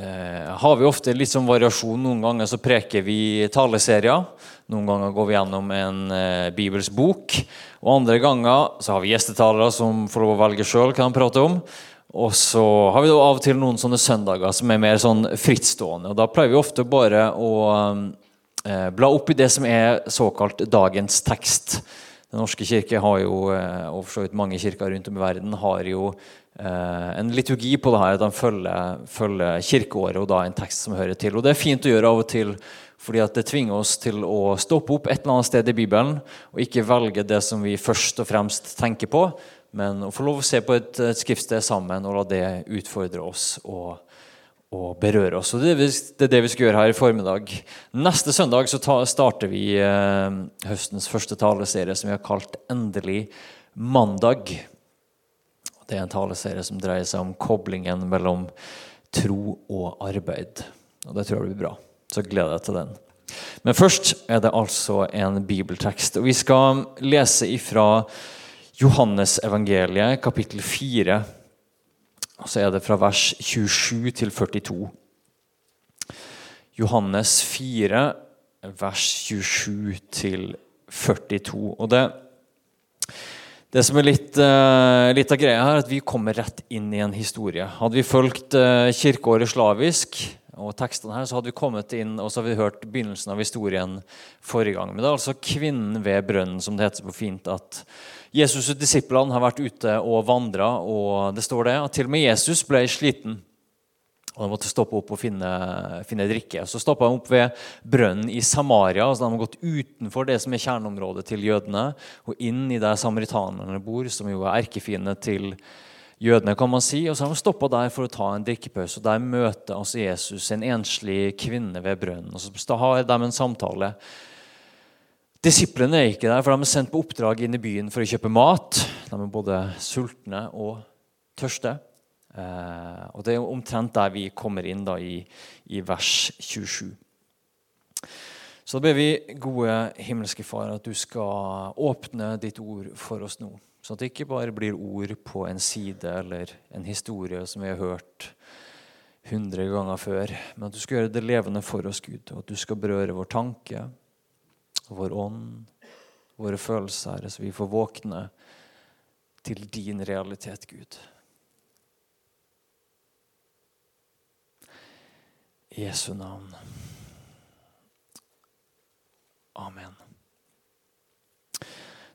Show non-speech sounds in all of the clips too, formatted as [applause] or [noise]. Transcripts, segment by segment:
eh, har vi ofte litt sånn variasjon. Noen ganger så preker vi taleserier. Noen ganger går vi gjennom en eh, bibelsk bok. Og andre ganger så har vi gjestetalere som får lov å velge sjøl hva de prater om. Og så har vi da av og til noen sånne søndager som er mer sånn frittstående. Og da pleier vi ofte bare å eh, bla opp i det som er såkalt dagens tekst. Den norske kirke har jo, eh, og for så vidt mange kirker rundt om i verden har jo eh, en liturgi på det her. At de følger, følger, kirkeåret og da en tekst som hører til. Og Det er fint å gjøre av og til, fordi at det tvinger oss til å stoppe opp et eller annet sted i Bibelen og ikke velge det som vi først og fremst tenker på, men å få lov å se på et, skriftsted sammen og la det utfordre oss. og og berøre oss. Og det, er det vi skal gjøre her i formiddag. Neste søndag så starter vi eh, høstens første taleserie som vi har kalt 'Endelig mandag'. Det er en taleserie som dreier seg om koblingen mellom tro og arbeid. Og Det tror jeg blir bra. Så gleder jeg til den. Men først er det altså en bibeltekst. Og Vi skal lese ifra Johannes evangeliet, kapittel 4 og så er det fra vers 27 til 42. Johannes 4, vers 27 til 42. Og det, det som er litt, uh, litt, av greia her, er at vi kommer rett inn i en historie. Hadde vi fulgt uh, kirkeåret slavisk, og tekstene her, så hadde vi kommet inn og så hadde vi hørt begynnelsen av historien forrige gang. Men det er altså kvinnen ved brønnen, som det heter på fint. at Jesus og disiplene har vært ute og vandra, og det står det at til og med Jesus ble sliten. Og De måtte stoppe opp og finne, finne drikke. Så stoppa de opp ved brønnen i Samaria. altså De har gått utenfor det som er kjerneområdet til jødene, og inn i der samaritanerne bor, som jo er erkefiendene til jødene. Kan man si, og Så har de stoppa der for å ta en drikkepause. og Der møter altså Jesus en enslig kvinne ved brønnen. og Så har de en samtale Disiplene er ikke der, for de er sendt på oppdrag inn i byen for å kjøpe mat. De er både sultne og tørste. Eh, og Det er omtrent der vi kommer inn da i, i vers 27. Så da ber vi, gode himmelske Far, at du skal åpne ditt ord for oss nå. Så at det ikke bare blir ord på en side eller en historie som vi har hørt hundre ganger før, men at du skal gjøre det levende for oss, Gud, og at du skal berøre vår tanke, vår ånd, våre følelser, så vi får våkne til din realitet, Gud. I Jesu navn. Amen.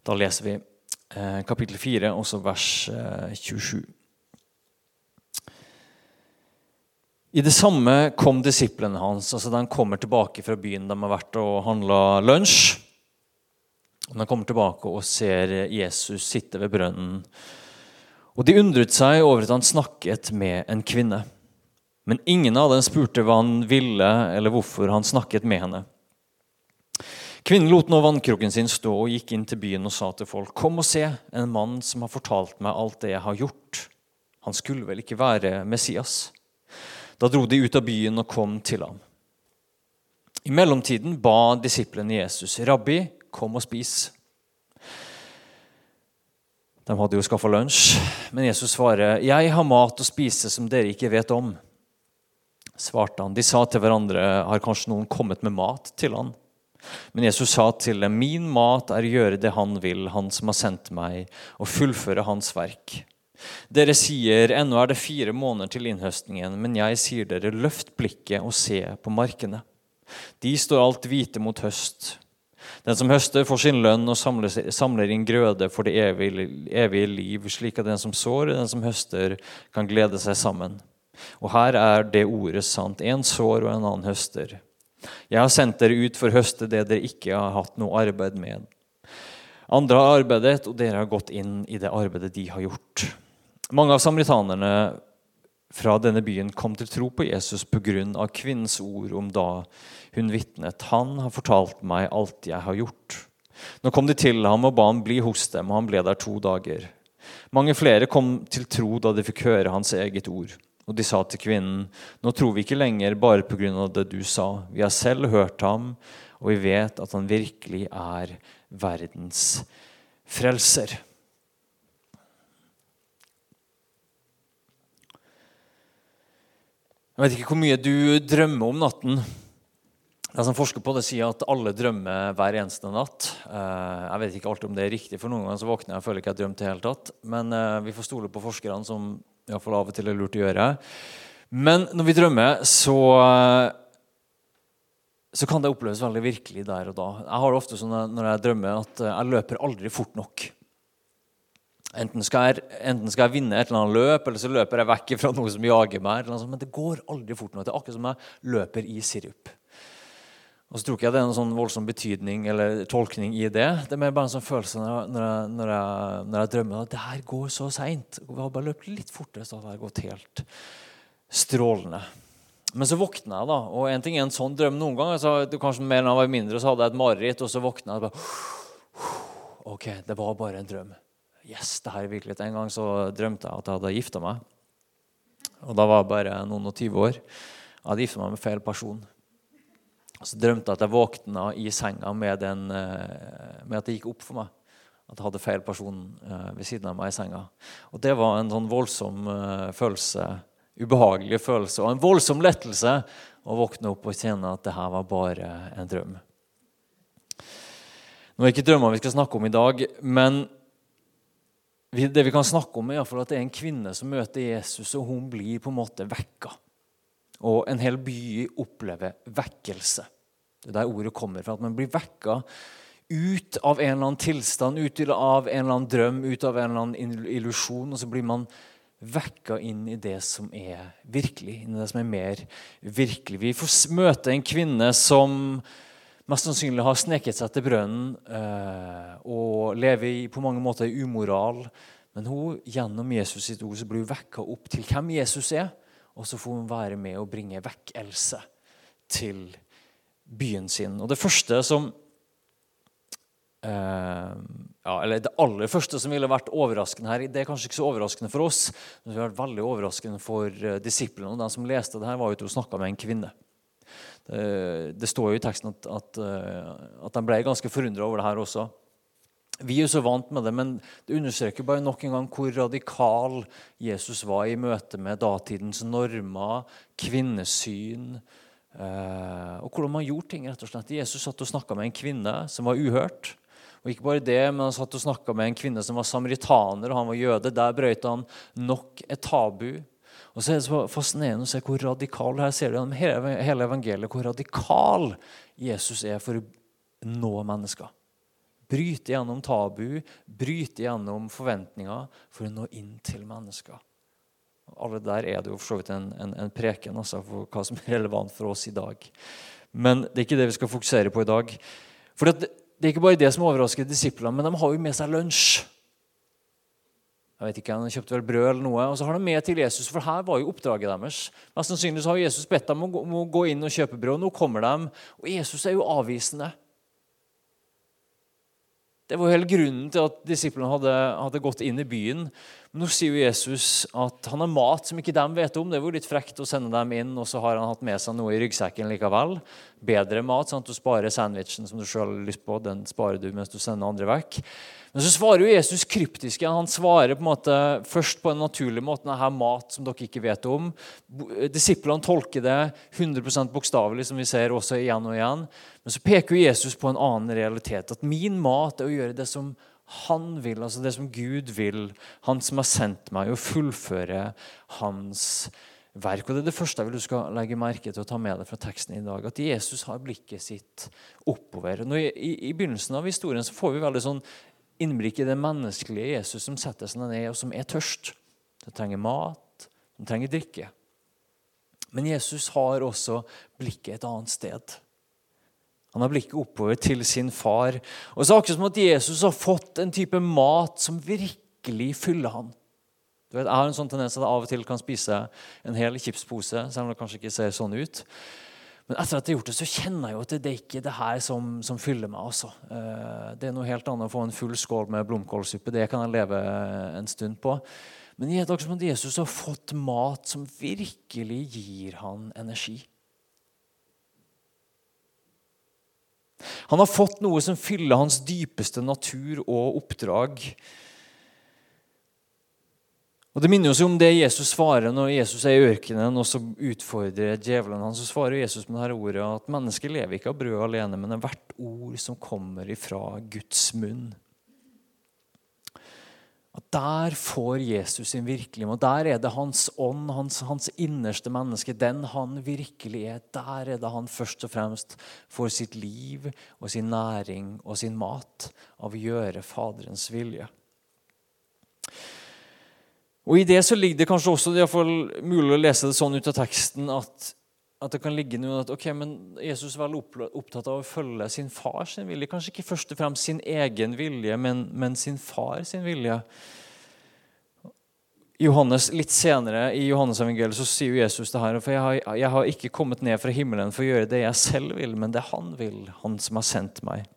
Da leser vi kapittel 4, også vers eh, 27. I det samme kom disiplene hans. altså De kommer tilbake fra byen de har vært og handla lunsj. De kommer tilbake og ser Jesus sitte ved brønnen. Og De undret seg over at han snakket med en kvinne. Men ingen av dem spurte hva han ville, eller hvorfor han snakket med henne. Kvinnen lot nå vannkroken sin stå og gikk inn til byen og sa til folk.: Kom og se, en mann som har fortalt meg alt det jeg har gjort. Han skulle vel ikke være Messias? Da dro de ut av byen og kom til ham. I mellomtiden ba disiplene Jesus, 'Rabbi, kom og spis.' De hadde jo skaffa lunsj, men Jesus svarer, 'Jeg har mat å spise som dere ikke vet om.' Svarte han. De sa til hverandre, 'Har kanskje noen kommet med mat til han?' Men Jesus sa til dem, 'Min mat er å gjøre det han vil, han som har sendt meg, og fullføre hans verk.' Dere sier ennå er det fire måneder til innhøstningen, men jeg sier dere løft blikket og se på markene. De står alt hvite mot høst. Den som høster, får sin lønn og samler inn grøde for det evige, evige liv, slik at den som sår og den som høster, kan glede seg sammen. Og her er det ordet sant. En sår og en annen høster. Jeg har sendt dere ut for å høste det dere ikke har hatt noe arbeid med. Andre har arbeidet, og dere har gått inn i det arbeidet de har gjort. Mange av samaritanerne fra denne byen kom til tro på Jesus pga. kvinnens ord om da hun vitnet. Han har fortalt meg alt jeg har gjort. Nå kom de til ham og ba ham bli hos dem, og han ble der to dager. Mange flere kom til tro da de fikk høre hans eget ord. Og de sa til kvinnen, nå tror vi ikke lenger bare pga. det du sa. Vi har selv hørt ham, og vi vet at han virkelig er verdens frelser. Jeg vet ikke hvor mye du drømmer om natten. De som forsker på det, sier at alle drømmer hver eneste natt. Eh, jeg vet ikke alltid om det er riktig, for noen ganger så våkner jeg og føler ikke jeg har drømt i hele tatt. Men eh, vi får stole på forskerne, som iallfall av og til er lurt å gjøre. Men når vi drømmer, så, eh, så kan det oppleves veldig virkelig der og da. Jeg har det ofte sånn når jeg drømmer, at jeg løper aldri fort nok. Enten skal, jeg, enten skal, jeg, vinne et eller annet løp, eller så løper jeg vekk [laughs] fra noe som jager meg. men det går aldri fort nok. Det er akkurat som jeg løper i sirup. Og så tror ikke jeg det er noen sånn voldsom betydning eller tolkning i det. Det er mer bare en sånn følelse når jeg, når jeg, når jeg, når jeg drømmer at det her går så seint. Vi har bare løpt litt fortere, så hadde det gått helt strålende. Men så våkna jeg, da. Og en ting er en sånn drøm noen ganger. Så kanskje mer enn jeg var mindre, så hadde jeg et mareritt, og så våkna jeg og bare OK, det var bare en drøm. Yes, det her er virkelig. En gang så drømte jeg at jeg hadde gifta meg. Og da var jeg bare noen og tyve år. Jeg hadde gifta meg med feil person. Så drømte jeg at jeg våkna i senga med, den, eh, med, at det gikk opp for meg at jeg hadde feil person eh, ved siden av meg i senga. Og det var en sånn voldsom eh, følelse, ubehagelig følelse og en voldsom lettelse å våkne opp og kjenne at det her var bare en drøm. Nå er ikke drømmer vi skal snakke om i dag, men det vi kan snakke om, er at det er en kvinne som møter Jesus, og hun blir på en måte vekka. Og en hel by opplever vekkelse. Det er der ordet kommer fra. At man blir vekka ut av en eller annen tilstand, ut av en eller annen drøm, ut av en eller annen illusjon. Og så blir man vekka inn i det som er virkelig, inn i det som er mer virkelig. Vi får møte en kvinne som mest sannsynlig har sneket seg til brønnen eh, og lever på mange måter i umoral. Men hun, gjennom Jesus sitt ord så blir hun vekka opp til hvem Jesus er. Og så får hun være med og bringe vekkelse til byen sin. Og det første som Uh, ja, eller Det aller første som ville vært overraskende her, det er kanskje ikke så overraskende for oss, men det har vært veldig overraskende for uh, disiplene. og De som leste det her, var jo til å snakke med en kvinne. Eh, det står jo i teksten at, at, eh, at de ble ganske forundra over det her også. Vi er jo så vant med det, men det understreker bare nok en gang hvor radikal Jesus var i møte med datidens normer, kvinnesyn eh, og hvordan man gjorde ting. rett og slett. Jesus satt og snakka med en kvinne som var uhørt. Og ikke bare det, men Han satt og snakka med en kvinne som var samaritaner, og han var jøde. Der brøt han nok et tabu. Og så er det så fascinerende å se hvor radikal her ser du gjennom hele evangeliet, hvor radikal Jesus er for å nå mennesker. Bryte gjennom tabu, bryte gjennom forventninger for å nå inn til mennesker. Alle der er det jo for så vidt en, en, en preken altså, for hva som er relevant for oss i dag. Men det er ikke det vi skal fokusere på i dag. For det, det er ikke bare det som overrasker disiplene, men de har jo med seg lunsj. Jeg vet ikke, Han kjøpte vel brød eller noe. Og så har de med til Jesus, for her var jo oppdraget deres. Mest sannsynlig så har Jesus bedt dem om å gå inn og kjøpe brød. og Nå kommer de, og Jesus er jo avvisende. Det var jo hele grunnen til at disiplene hadde, hadde, gått inn i byen. Men nå sier jo Jesus at han har mat som ikke de vet om. Det var jo litt frekt å sende dem inn, og så har han hatt med seg noe i ryggsekken likevel. Bedre mat. sånn at Du sparer sandwichen som du sjøl har lyst på. Den sparer du mens du sender andre vekk. Men så svarer jo Jesus kryptisk. Han svarer på en måte først på en naturlig måte. Denne mat som dere ikke vet om. Disiplene tolker det 100% bokstavelig, som vi ser også igjen og igjen. Men så peker jo Jesus på en annen realitet. At min mat er å gjøre det som han vil, altså det som Gud vil. Han som har sendt meg, å fullføre hans verk. Og Det er det første jeg vil du skal legge merke til og ta med deg fra teksten i dag. At Jesus har blikket sitt oppover. Nå, i, i, begynnelsen av historien så får vi veldig sånn innblikk i det menneskelige Jesus som setter seg ned, og som er tørst. Som trenger mat, som trenger drikke. Men Jesus har også blikket et annet sted. Han har blikket oppover til sin far. Og så er det akkurat som at Jesus har fått en type mat som virkelig fyller han. Du vet, jeg har en sånn tendens at jeg av og til kan spise en hel chipspose, selv om det kanskje ikke ser sånn ut. Men etter at jeg har gjort det, så kjenner jeg jo at det er ikke det her som, som fyller meg. også. Eh, det er noe helt annet å få en full skål med blomkålsuppe. Det kan jeg leve en stund på. Men det er akkurat som at Jesus har fått mat som virkelig gir han energi. Han har fått noe som fyller hans dypeste natur og oppdrag. Og Det minner oss om det Jesus svarer når Jesus er i ørkenen og så utfordrer djevelen. Han så svarer Jesus med dette ordet at mennesket lever ikke av brød alene, men av hvert ord som kommer ifra Guds munn. At Der får Jesus sin virkelige og Der er det hans ånd, hans, hans, innerste menneske, den han virkelig er. Der er det han først og fremst får sitt liv og sin næring og sin mat av å gjøre Faderens vilje. Og I det så ligger det kanskje også det er mulig å lese det sånn ut av teksten at, at det kan ligge noe at ok, men Jesus er veldig opptatt av å følge sin far sin vilje. Kanskje ikke først og fremst sin egen vilje, men, men sin far sin vilje. Johannes, Litt senere i Johannes evangeliet så sier Jesus det her. for jeg har, jeg har ikke kommet ned fra himmelen for å gjøre det jeg selv vil, men det han vil, han som har sendt meg.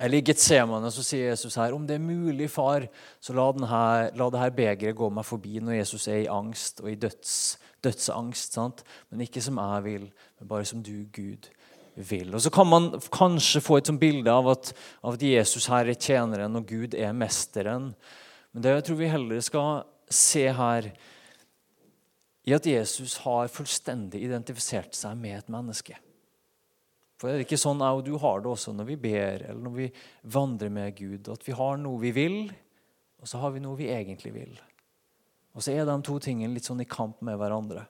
Eller I Getsemane så sier Jesus her om det er mulig, far, så la, denne, la det her begeret gå meg forbi når Jesus er i angst og i døds, dødsangst. Sant? Men ikke som jeg vil, men bare som du, Gud, vil. Og Så kan man kanskje få et sånt bilde av at, av at Jesus her er tjeneren og Gud er mesteren. Men det jeg tror vi heller skal se her, i at Jesus har fullstendig identifisert seg med et menneske. For det er ikke sånn jeg og du har det også når vi ber eller når vi vandrer med Gud. At vi har noe vi vil, og så har vi noe vi egentlig vil. Og så er de to tingene litt sånn i kamp med hverandre.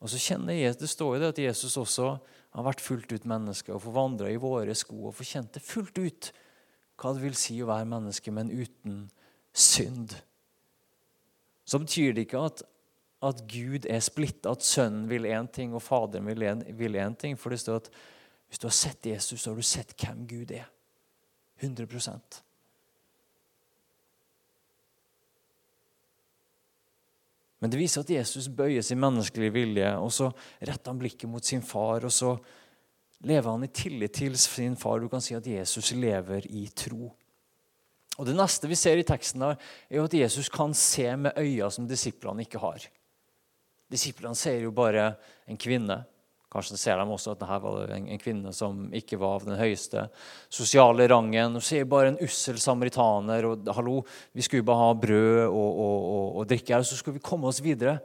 Og så kjenner jeg, Det står jo det at Jesus også har vært fullt ut menneske og forvandra i våre sko og forkjente fullt ut hva det vil si å være menneske, men uten synd. Så betyr det ikke at, at Gud er splitta, at Sønnen vil én ting og Faderen vil én ting. For det står at hvis du har sett Jesus, så har du sett hvem Gud er. 100% Men det viser at Jesus bøyer sin menneskelige vilje, og så retter han blikket mot sin far. Og så lever han i tillit til sin far. Du kan si at Jesus lever i tro. Og Det neste vi ser i teksten, her, er jo at Jesus kan se med øyne som disiplene ikke har. Disiplene ser jo bare en kvinne Kanskje ser de også at dette var en, en, kvinne som ikke var av den høyeste sosiale rangen. Hun ser bare en ussel samaritaner. og hallo, Vi skulle bare ha brød og, og, og, og drikke her, så skulle vi komme oss videre.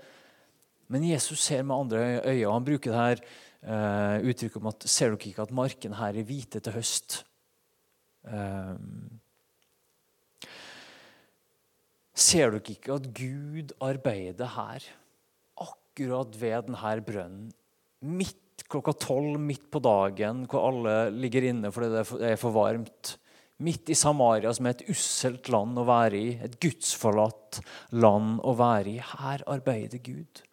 Men Jesus ser med andre øyne. og Han bruker det her eh, uttrykket om at ser dere ikke at marken her er hvite til høst? Eh, ser dere ikke at Gud arbeider her, akkurat ved denne brønnen? Midt klokka tolv midt på dagen, hvor alle ligger inne fordi det er for varmt. Midt i Samaria, som er et usselt land å være i, et gudsforlatt land å være i. Her arbeider Gud.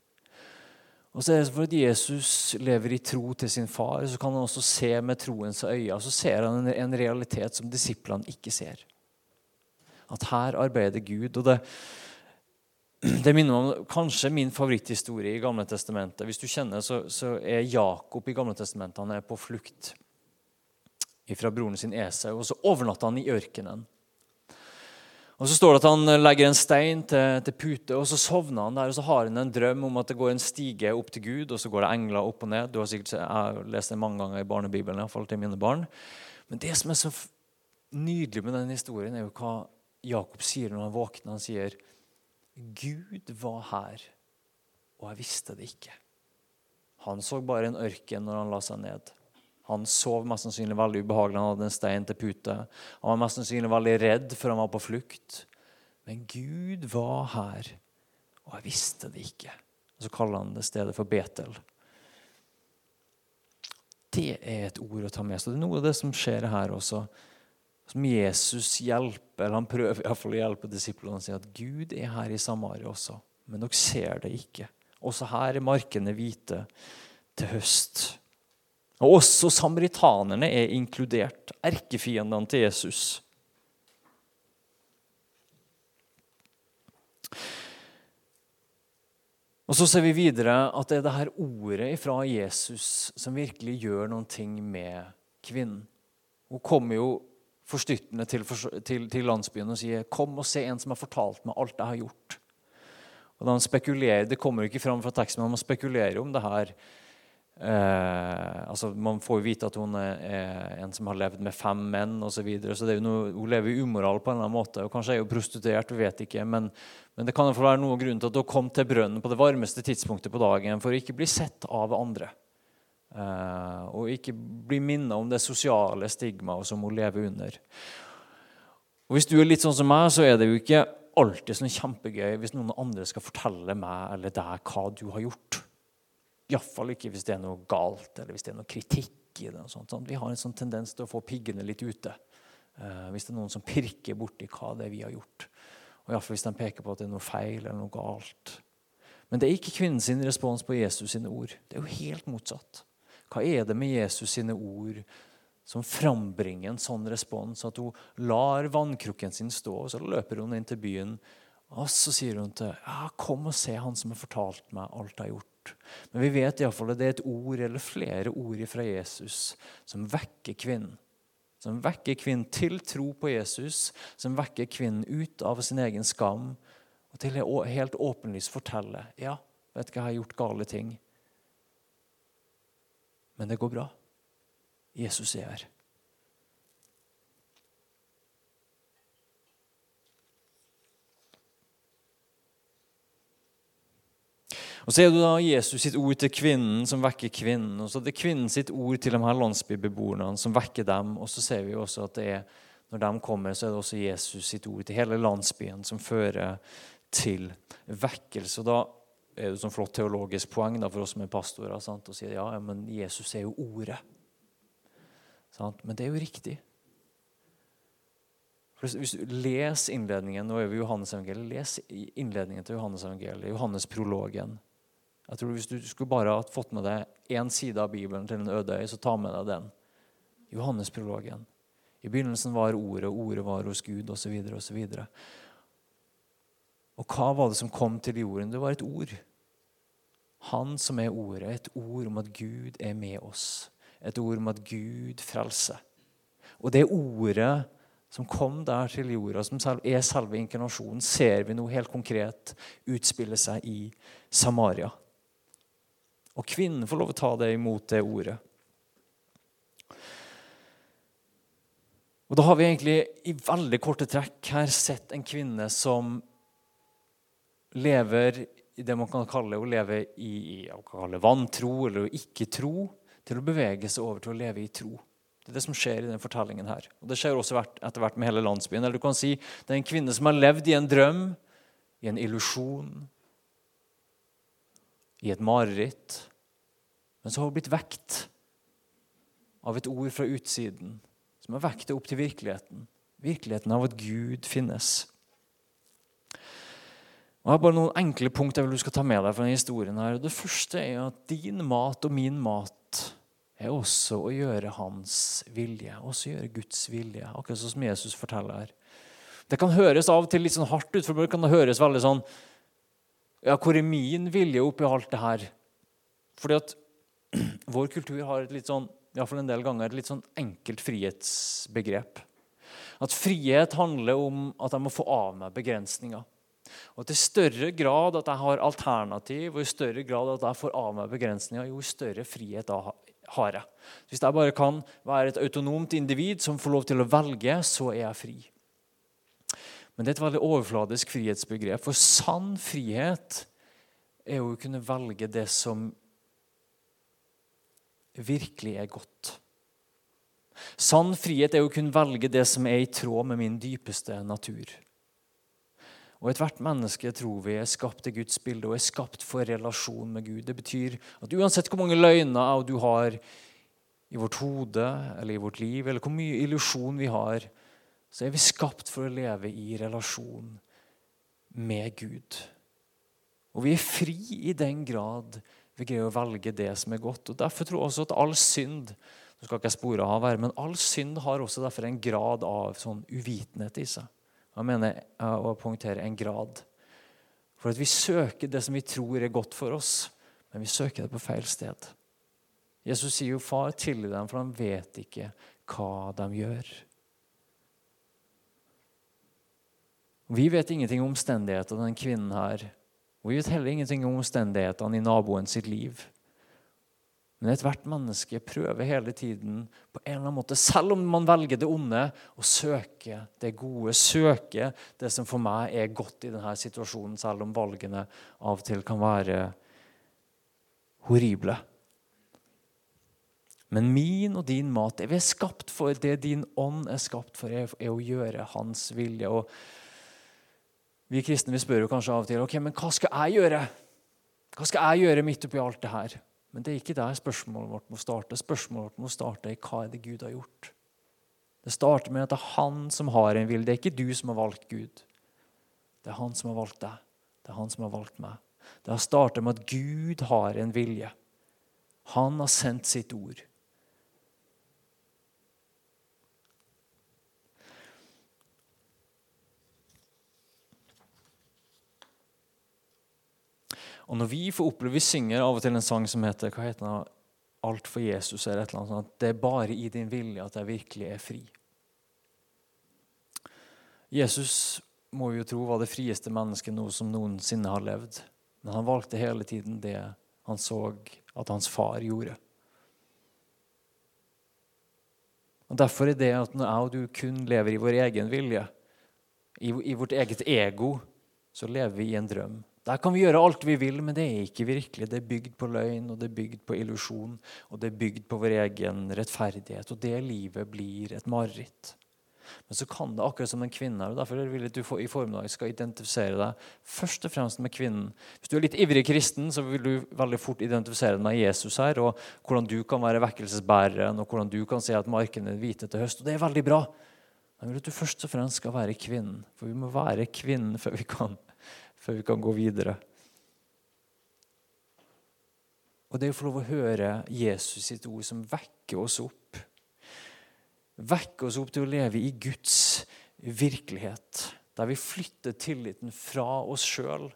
Og så er det fordi Jesus lever i tro til sin far, så kan han også se med troens øyne. Så ser han en realitet som disiplene ikke ser. At her arbeider Gud. og det det minner om kanskje min favoritthistorie i Gamle Testamentet. Hvis du kjenner, så, så er Jakob i Gamle Testamentet han er på flukt fra broren sin Esau. Og så overnatter han i ørkenen. Og Så står det at han legger en stein til, til, pute, og så sovner han der. og Så har han en drøm om at det går en stige opp til Gud, og så går det engler opp og ned. Du har sikkert jeg har lest det mange ganger i barnebibelen, iallfall til mine barn. Men det som er så nydelig med den historien, er jo hva Jakob sier når han våkner. Han sier Gud var her, og jeg visste det ikke. Han så bare en ørken når han la seg ned. Han sov mest sannsynlig veldig ubehagelig. Han hadde en stein til pute. Han var mest sannsynlig veldig redd før han var på flukt. Men Gud var her, og jeg visste det ikke. Og Så kaller han det stedet for Betel. Det er et ord å ta med seg. Det er noe av det som skjer her også som Jesus hjelper, eller han prøver i hvert fall å hjelpe disiplene sier at Gud er her i Samaria også, men dere ser det ikke. Også her er markene hvite til høst. Og Også samaritanerne er inkludert, erkefiendene til Jesus. Og Så ser vi videre at det er det her ordet fra Jesus som virkelig gjør noen ting med kvinnen. Hun kommer jo forstyrrende til, til, til, landsbyen og sier 'Kom og se en som har fortalt meg alt jeg har gjort'. Og han spekulerer, Det kommer jo ikke fram fra teksten, men man spekulerer om det her Eh, altså Man får jo vite at hun er en som har levd med fem menn osv. Så, videre, så er hun lever i umoral på en eller annen måte. og Kanskje er hun prostituert, vi vet ikke. Men, men det kan jo være noen grunn til at hun kom til brønnen på det varmeste tidspunktet på dagen for å ikke bli sett av andre. Eh, og ikke bli minnet om det sosiale stigmaet som hun lever under. Og Hvis du er litt sånn som meg, så er det jo ikke alltid sånn kjempegøy hvis noen andre skal fortelle meg eller deg hva du har gjort. Iallfall ikke hvis det er noe galt eller hvis det er noe kritikk i det. Sånt, sånt. Vi har en sånn tendens til å få piggene litt ute uh, hvis det er noen som pirker borti hva det er vi har gjort. Og Iallfall hvis de peker på at det er noe feil eller noe galt. Men det er ikke kvinnens respons på Jesus sine ord. Det er jo helt motsatt. Hva er det med Jesus sine ord som frambringer en sånn respons at hun lar vannkrukken sin stå, og så løper hun inn til byen, og så sier hun til ja, 'Kom og se han som har fortalt meg alt jeg har gjort.' Men vi vet iallfall at det er et ord eller flere ord fra Jesus som vekker kvinnen. Som vekker kvinnen til tro på Jesus, som vekker kvinnen ut av sin egen skam og til helt åpenlyst fortelle ja, vet du hva, jeg har gjort gale ting. Men det går bra. Jesus er her. Og Så er det da Jesus sitt ord til kvinnen som vekker kvinnen. Og så er det kvinnen sitt ord til de her landsbybeboerne som vekker dem. Og så ser vi også at det er, når de kommer, så er det også Jesus sitt ord til hele landsbyen som fører til vekkelse. Og da er det et sånn flott teologisk poeng da, for oss som er pastorer å si ja, men Jesus er jo ordet. Sant? Men det er jo riktig. Hvis du leser innledningen nå er vi Johannes evangeliet, les innledningen til Johannes evangeliet, Johannes prologen. Jeg tror Hvis du skulle bare ha fått med deg én side av Bibelen til en øde øy, så ta med deg den. Johannes-prologen. I begynnelsen var Ordet, Ordet var hos Gud, osv. osv. Og hva var det som kom til jorden? Det var et ord. Han som er Ordet. Et ord om at Gud er med oss. Et ord om at Gud frelser. Og det ordet som kom der til jorda, som er selve inkarnasjonen, ser vi nå helt konkret utspille seg i Samaria. Og kvinnen får lov å ta det imot det ordet. Og Da har vi egentlig i veldig korte trekk her sett en kvinne som lever i det man kan kalle å leve i vantro eller ikke-tro, til å bevege seg over til å leve i tro. Det er det som skjer i denne fortellingen. her. Og Det skjer også etter hvert med hele landsbyen. Eller du kan si Det er en kvinne som har levd i en drøm, i en illusjon, i et mareritt. Men så har hun blitt vekt av et ord fra utsiden som har vekt det opp til virkeligheten. Virkeligheten av at Gud finnes. Og Jeg har bare noen enkle punkt jeg vil du skal ta med deg fra denne historien. her. Det første er at din mat og min mat er også å gjøre hans vilje. Også gjøre Guds vilje, akkurat sånn som Jesus forteller her. Det kan høres av og til litt sånn hardt ut, for det kan høres veldig sånn ja, Hvor er min vilje oppi alt det her? Fordi at [clears throat] vår kultur har et litt sånn, i fall en del ganger, et litt sånn enkelt frihetsbegrep. At frihet handler om at jeg må få av meg begrensninger. Og til større grad at jeg har alternativ, og i større grad at jeg får av meg begrensninger, jo større frihet da har jeg. Hvis jeg bare kan være et autonomt individ som får lov til å velge, så er jeg fri. Men det er et veldig overfladisk frihetsbegrep. For sann frihet er jo å kunne velge det som virkelig er godt. Sann frihet er jo å kunne velge det som er i tråd med min dypeste natur. Og Ethvert menneske tror vi er skapt i Guds bilde og er skapt for relasjon med Gud. Det betyr at uansett hvor mange løgner du har i vårt hode eller i vårt liv, eller hvor mye illusjon vi har, så er vi skapt for å leve i relasjon med Gud. Og vi er fri i den grad vi greier å velge det som er godt. Og Derfor tror jeg også at all synd nå skal ikke jeg spore av her, men all synd har også derfor en grad av sånn uvitenhet i seg. Jeg mener å poengtere en grad. For at vi søker det som vi tror er godt for oss, men vi søker det på feil sted. Jesus sier jo 'Far, tilgi dem, for han vet ikke hva de gjør'. Vi vet ingenting om omstendighetene den kvinnen her. Og vi vet heller ingenting om omstendighetene i naboen sitt liv. Men ethvert menneske prøver hele tiden på en eller annen måte, selv om man velger det onde, å søke det gode. Søke det som for meg er godt i denne situasjonen, selv om valgene av og til kan være horrible. Men min og din mat, det vi er skapt for, det din ånd er skapt for, er, å gjøre hans vilje. Og vi kristne vi spør jo kanskje av og til ok, men hva skal jeg gjøre. Hva skal jeg gjøre midt oppi alt det her? Men det er ikke der spørsmålet vårt må starte. Spørsmålet vårt må starte i hva er det Gud har gjort. Det starter med at det er han som har en vilje. Det er ikke du som har valgt Gud. Det er han som har valgt deg. Det er han som har valgt meg. Det har startet med at Gud har en vilje. Han har sendt sitt ord. Og når vi får oppleve, Vi synger av og til en sang som heter hva heter den? Alt for Jesus. eller et eller annet sånt. Det er bare i din vilje at jeg virkelig er fri. Jesus må vi jo tro var det frieste mennesket noe som noensinne har levd. Men han valgte hele tiden det han så at hans far gjorde. Og Derfor er det at når jeg og du kun lever i vår egen vilje, i, i vårt eget ego, så lever vi i en drøm. Der kan vi gjøre alt vi vil, men det er ikke virkelig. Det er bygd på løgn, og det er bygd på illusjon, og det er bygd på vår egen rettferdighet. Og det livet blir et mareritt. Men så kan det akkurat som en kvinne. og Derfor vil jeg at du i formiddag skal identifisere deg først og fremst med kvinnen. Hvis du er litt ivrig kristen, så vil du veldig fort identifisere deg med Jesus her, og hvordan du kan være vekkelsesbæreren, og hvordan du kan se at markene er hvite til høst. Og det er veldig bra. Men vil at du først og fremst skal være kvinnen. For vi må være kvinnen før vi kan før vi kan gå videre. Og det å få lov å høre Jesus sitt ord som vekker oss opp. Vekker oss opp til å leve i Guds virkelighet. Der vi flytter tilliten fra oss sjøl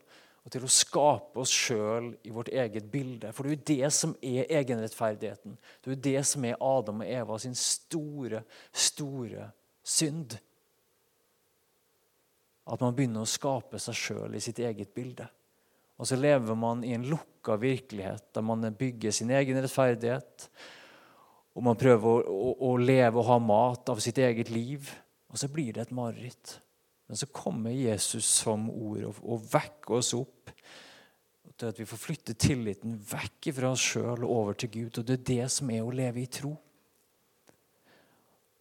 og til å skape oss sjøl i vårt eget bilde. For det er jo det som er egenrettferdigheten. Det er jo det som er Adam og Eva sin store, store synd. At man begynner å skape seg sjøl i sitt eget bilde. Og så lever man i en lukka virkelighet der man bygger sin egen rettferdighet. Og man prøver å, å, å leve og ha mat av sitt eget liv. Og så blir det et mareritt. Men så kommer Jesus som ord og, og vekker oss opp til at vi får flytte tilliten vekk fra oss sjøl og over til Gud. Og det er det som er å leve i tro.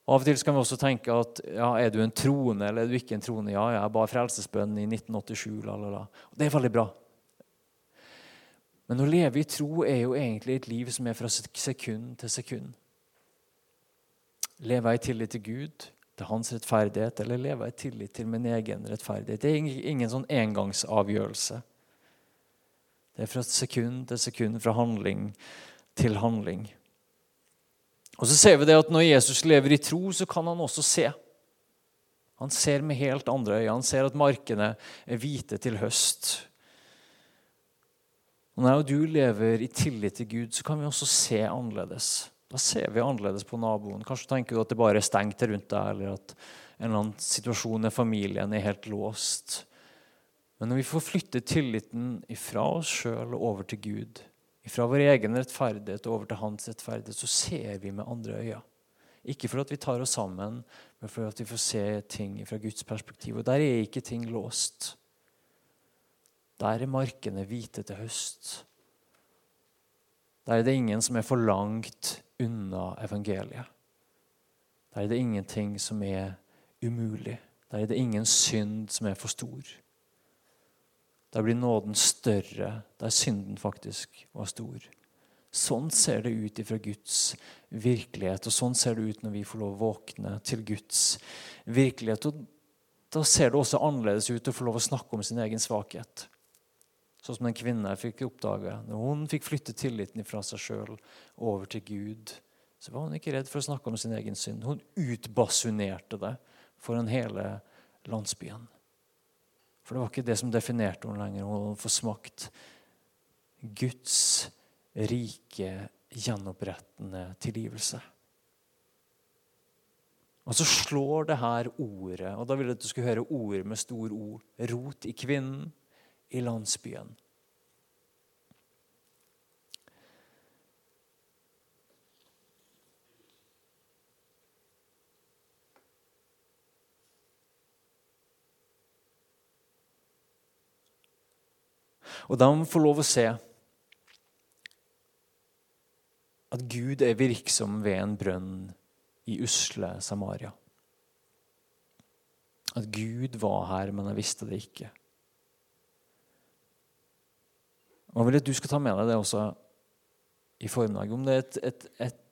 Av og til kan vi også tenke at ja, er du en troende eller er du ikke en troende? Ja, jeg ba frelsesbønn i 1987. og Det er veldig bra. Men å leve i tro er jo egentlig et liv som er fra sekund til sekund. Lever jeg i tillit til Gud, til hans rettferdighet, eller lever jeg i tillit til min egen rettferdighet? Det er ingen sånn engangsavgjørelse. Det er fra sekund til sekund, fra handling til handling. Og så ser vi det at Når Jesus lever i tro, så kan han også se. Han ser med helt andre øyne. Han ser at markene er hvite til høst. Og Når du lever i tillit til Gud, så kan vi også se annerledes. Da ser vi annerledes på naboen. Kanskje tenker du at det bare er stengt rundt deg, eller at en eller annen situasjon i familien er helt låst. Men når vi får flytte tilliten fra oss sjøl og over til Gud, fra vår egen rettferdighet over til hans rettferdighet, så ser vi med andre øyne. Ikke for at vi tar oss sammen, men for at vi får se ting fra Guds perspektiv. Og der er ikke ting låst. Der er markene hvite til høst. Der er det ingen som er for langt unna evangeliet. Der er det ingenting som er umulig. Der er det ingen synd som er for stor. Der blir nåden større der synden faktisk var stor. Sånn ser det ut ifra Guds virkelighet, og sånn ser det ut når vi får lov å våkne til Guds virkelighet. Og da ser det også annerledes ut å få lov å snakke om sin egen svakhet. Sånn som den kvinnen fikk oppdage. Når hun fikk flytte tilliten fra seg sjøl over til Gud, så var hun ikke redd for å snakke om sin egen synd. Hun utbasunerte det foran hele landsbyen For det var ikke det som definerte henne lenger. Hun hadde fått smakt Guds rike, gjenopprettende tilgivelse. Og så slår det her ordet, og da ville du skulle høre ordet med stor ord, rot i kvinnen, i landsbyen. Og da må vi få lov å se at Gud er virksom ved en brønn i usle Samaria. At Gud var her, men jeg visste det ikke. Og Jeg vil at du skal ta med deg det også i formiddag. Om det er et, et, et,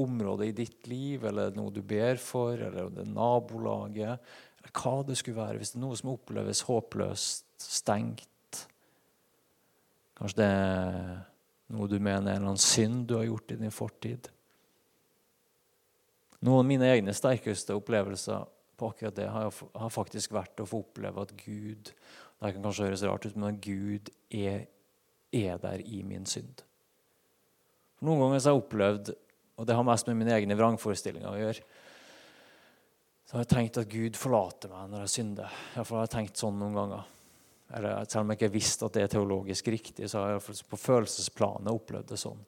område i ditt liv, eller noe du ber for, eller det er nabolaget, eller hva det skulle være. Hvis det er noe som oppleves håpløst, stengt Kanskje det er noe du mener er en eller annen synd du har gjort i din fortid. Noen av mine egne sterkeste opplevelser på akkurat det har, faktisk vært å få oppleve at Gud Det kan kanskje høres rart ut, men at Gud er, er der i min synd. For Noen ganger har jeg opplevd, og det har mest med mine egne vrangforestillinger å gjøre, så har jeg tenkt at Gud forlater meg når jeg synder. Iallfall har jeg tenkt sånn noen ganger. Eller, selv om jeg ikke visste at det er teologisk riktig, så har jeg på følelsesplanet opplevd det sånn.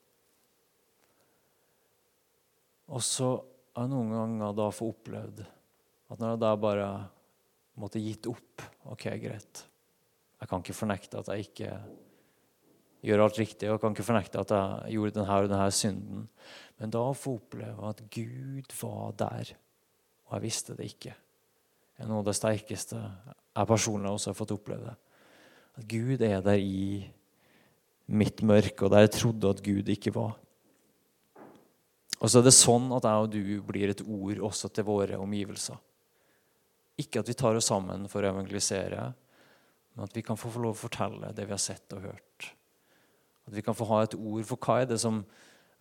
Og så har jeg noen ganger da fått opplevd at når jeg da bare måtte gitt opp OK, greit. Jeg kan ikke fornekte at jeg ikke gjør alt riktig, og jeg kan ikke fornekte at jeg gjorde denne og denne synden. Men da å få oppleve at Gud var der, og jeg visste det ikke, er noe av det sterkeste jeg personlig også har fått oppleve. At Gud er der i mitt mørke, og der jeg trodde at Gud ikke var. Og så er det sånn at jeg og du blir et ord også til våre omgivelser. Ikke at vi tar oss sammen for å evangelisere, men at vi kan få lov å fortelle det vi har sett og hørt. At vi kan få ha et ord. For hva er det som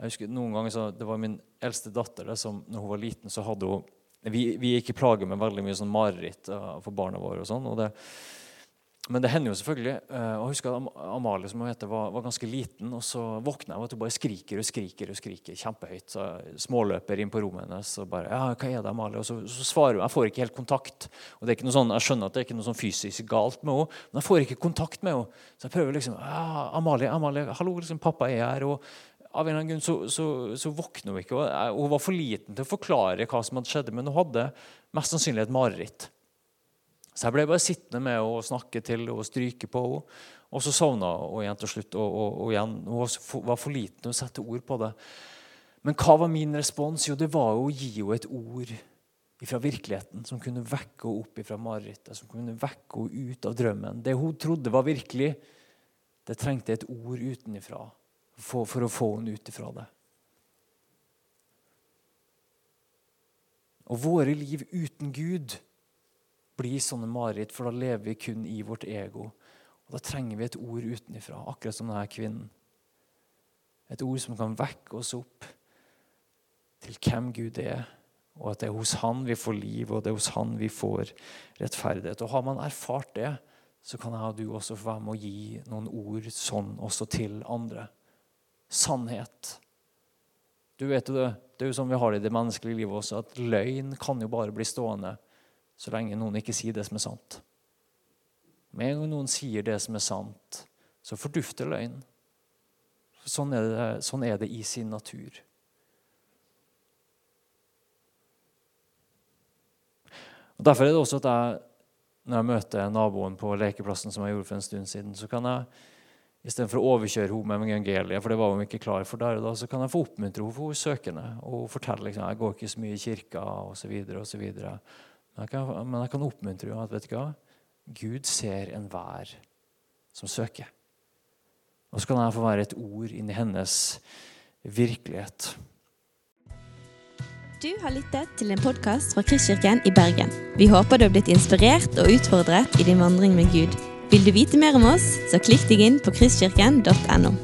jeg husker noen ganger så, Det var min eldste datter det, som når hun var liten, så hadde hun Vi, vi er ikke plaget med veldig mye sånn mareritt uh, for barna våre. og sånn, og det men det hender jo selvfølgelig. Eh, og jeg husker at Amalie som hun heter, var, var, ganske liten. og Så våkner jeg og hun bare skriker og skriker og skriker kjempehøyt. Så småløper inn på rommet hennes og bare ja, hva er det, Amalie? Og så, så, svarer hun. Jeg får ikke helt kontakt. og det er ikke noe sånn, Jeg skjønner at det er ikke noe sånn fysisk galt med henne, men jeg får ikke kontakt med henne. Så jeg prøver liksom ja, Amalie, Amalie, hallo, liksom, pappa er her. og av en eller annen grunn så, så, så våkner hun ikke. og Hun var for liten til å forklare hva som hadde skjedd, men hun hadde mest sannsynlig et mareritt. Så jeg ble bare sittende med henne og snakke til og stryke på henne. Og så sovna hun igjen til slutt. Og, og, og igjen. Hun var for liten til å sette ord på det. Men hva var min respons? Jo, det var jo å gi henne et ord fra virkeligheten som kunne vekke henne opp fra marerittet, som kunne vekke henne ut av drømmen. Det hun trodde var virkelig, det trengte et ord utenifra for, for å få henne ut ifra det. Og våre liv uten Gud bli sånne mareritt, for da lever vi kun i vårt ego. Og Da trenger vi et ord utenifra, akkurat som denne kvinnen. Et ord som kan vekke oss opp til hvem Gud er, og at det er hos Han vi får liv, og det er hos Han vi får rettferdighet. Og Har man erfart det, så kan jeg og du også få være med å gi noen ord sånn også til andre. Sannhet. Du vet jo det, det er jo sånn vi har det i det menneskelige livet også, at løgn kan jo bare bli stående så lenge noen ikke sier det som er sant. Med en gang noen sier det som er sant, så fordufter løgnen. Sånn er, det, sånn er det i sin natur. Og Derfor er det også at jeg, når jeg møter naboen på lekeplassen, som jeg gjorde for en stund siden, så kan jeg Istedenfor å overkjøre henne med evangeliet, for det var hun ikke klar for der og da, så kan jeg få oppmuntre henne for hun søkende og fortelle liksom, jeg går ikke så mye i kirka osv. Men jeg kan, men jeg kan oppmuntre henne at vet du hva? Gud ser enhver som søker. Og så kan jeg få være et ord inn i hennes virkelighet. Du har lyttet til en podkast fra Kristkirken i Bergen. Vi håper du har blitt inspirert og utfordret i din vandring med Gud. Vil du vite mer om oss, så klikk deg inn på kristkirken.no.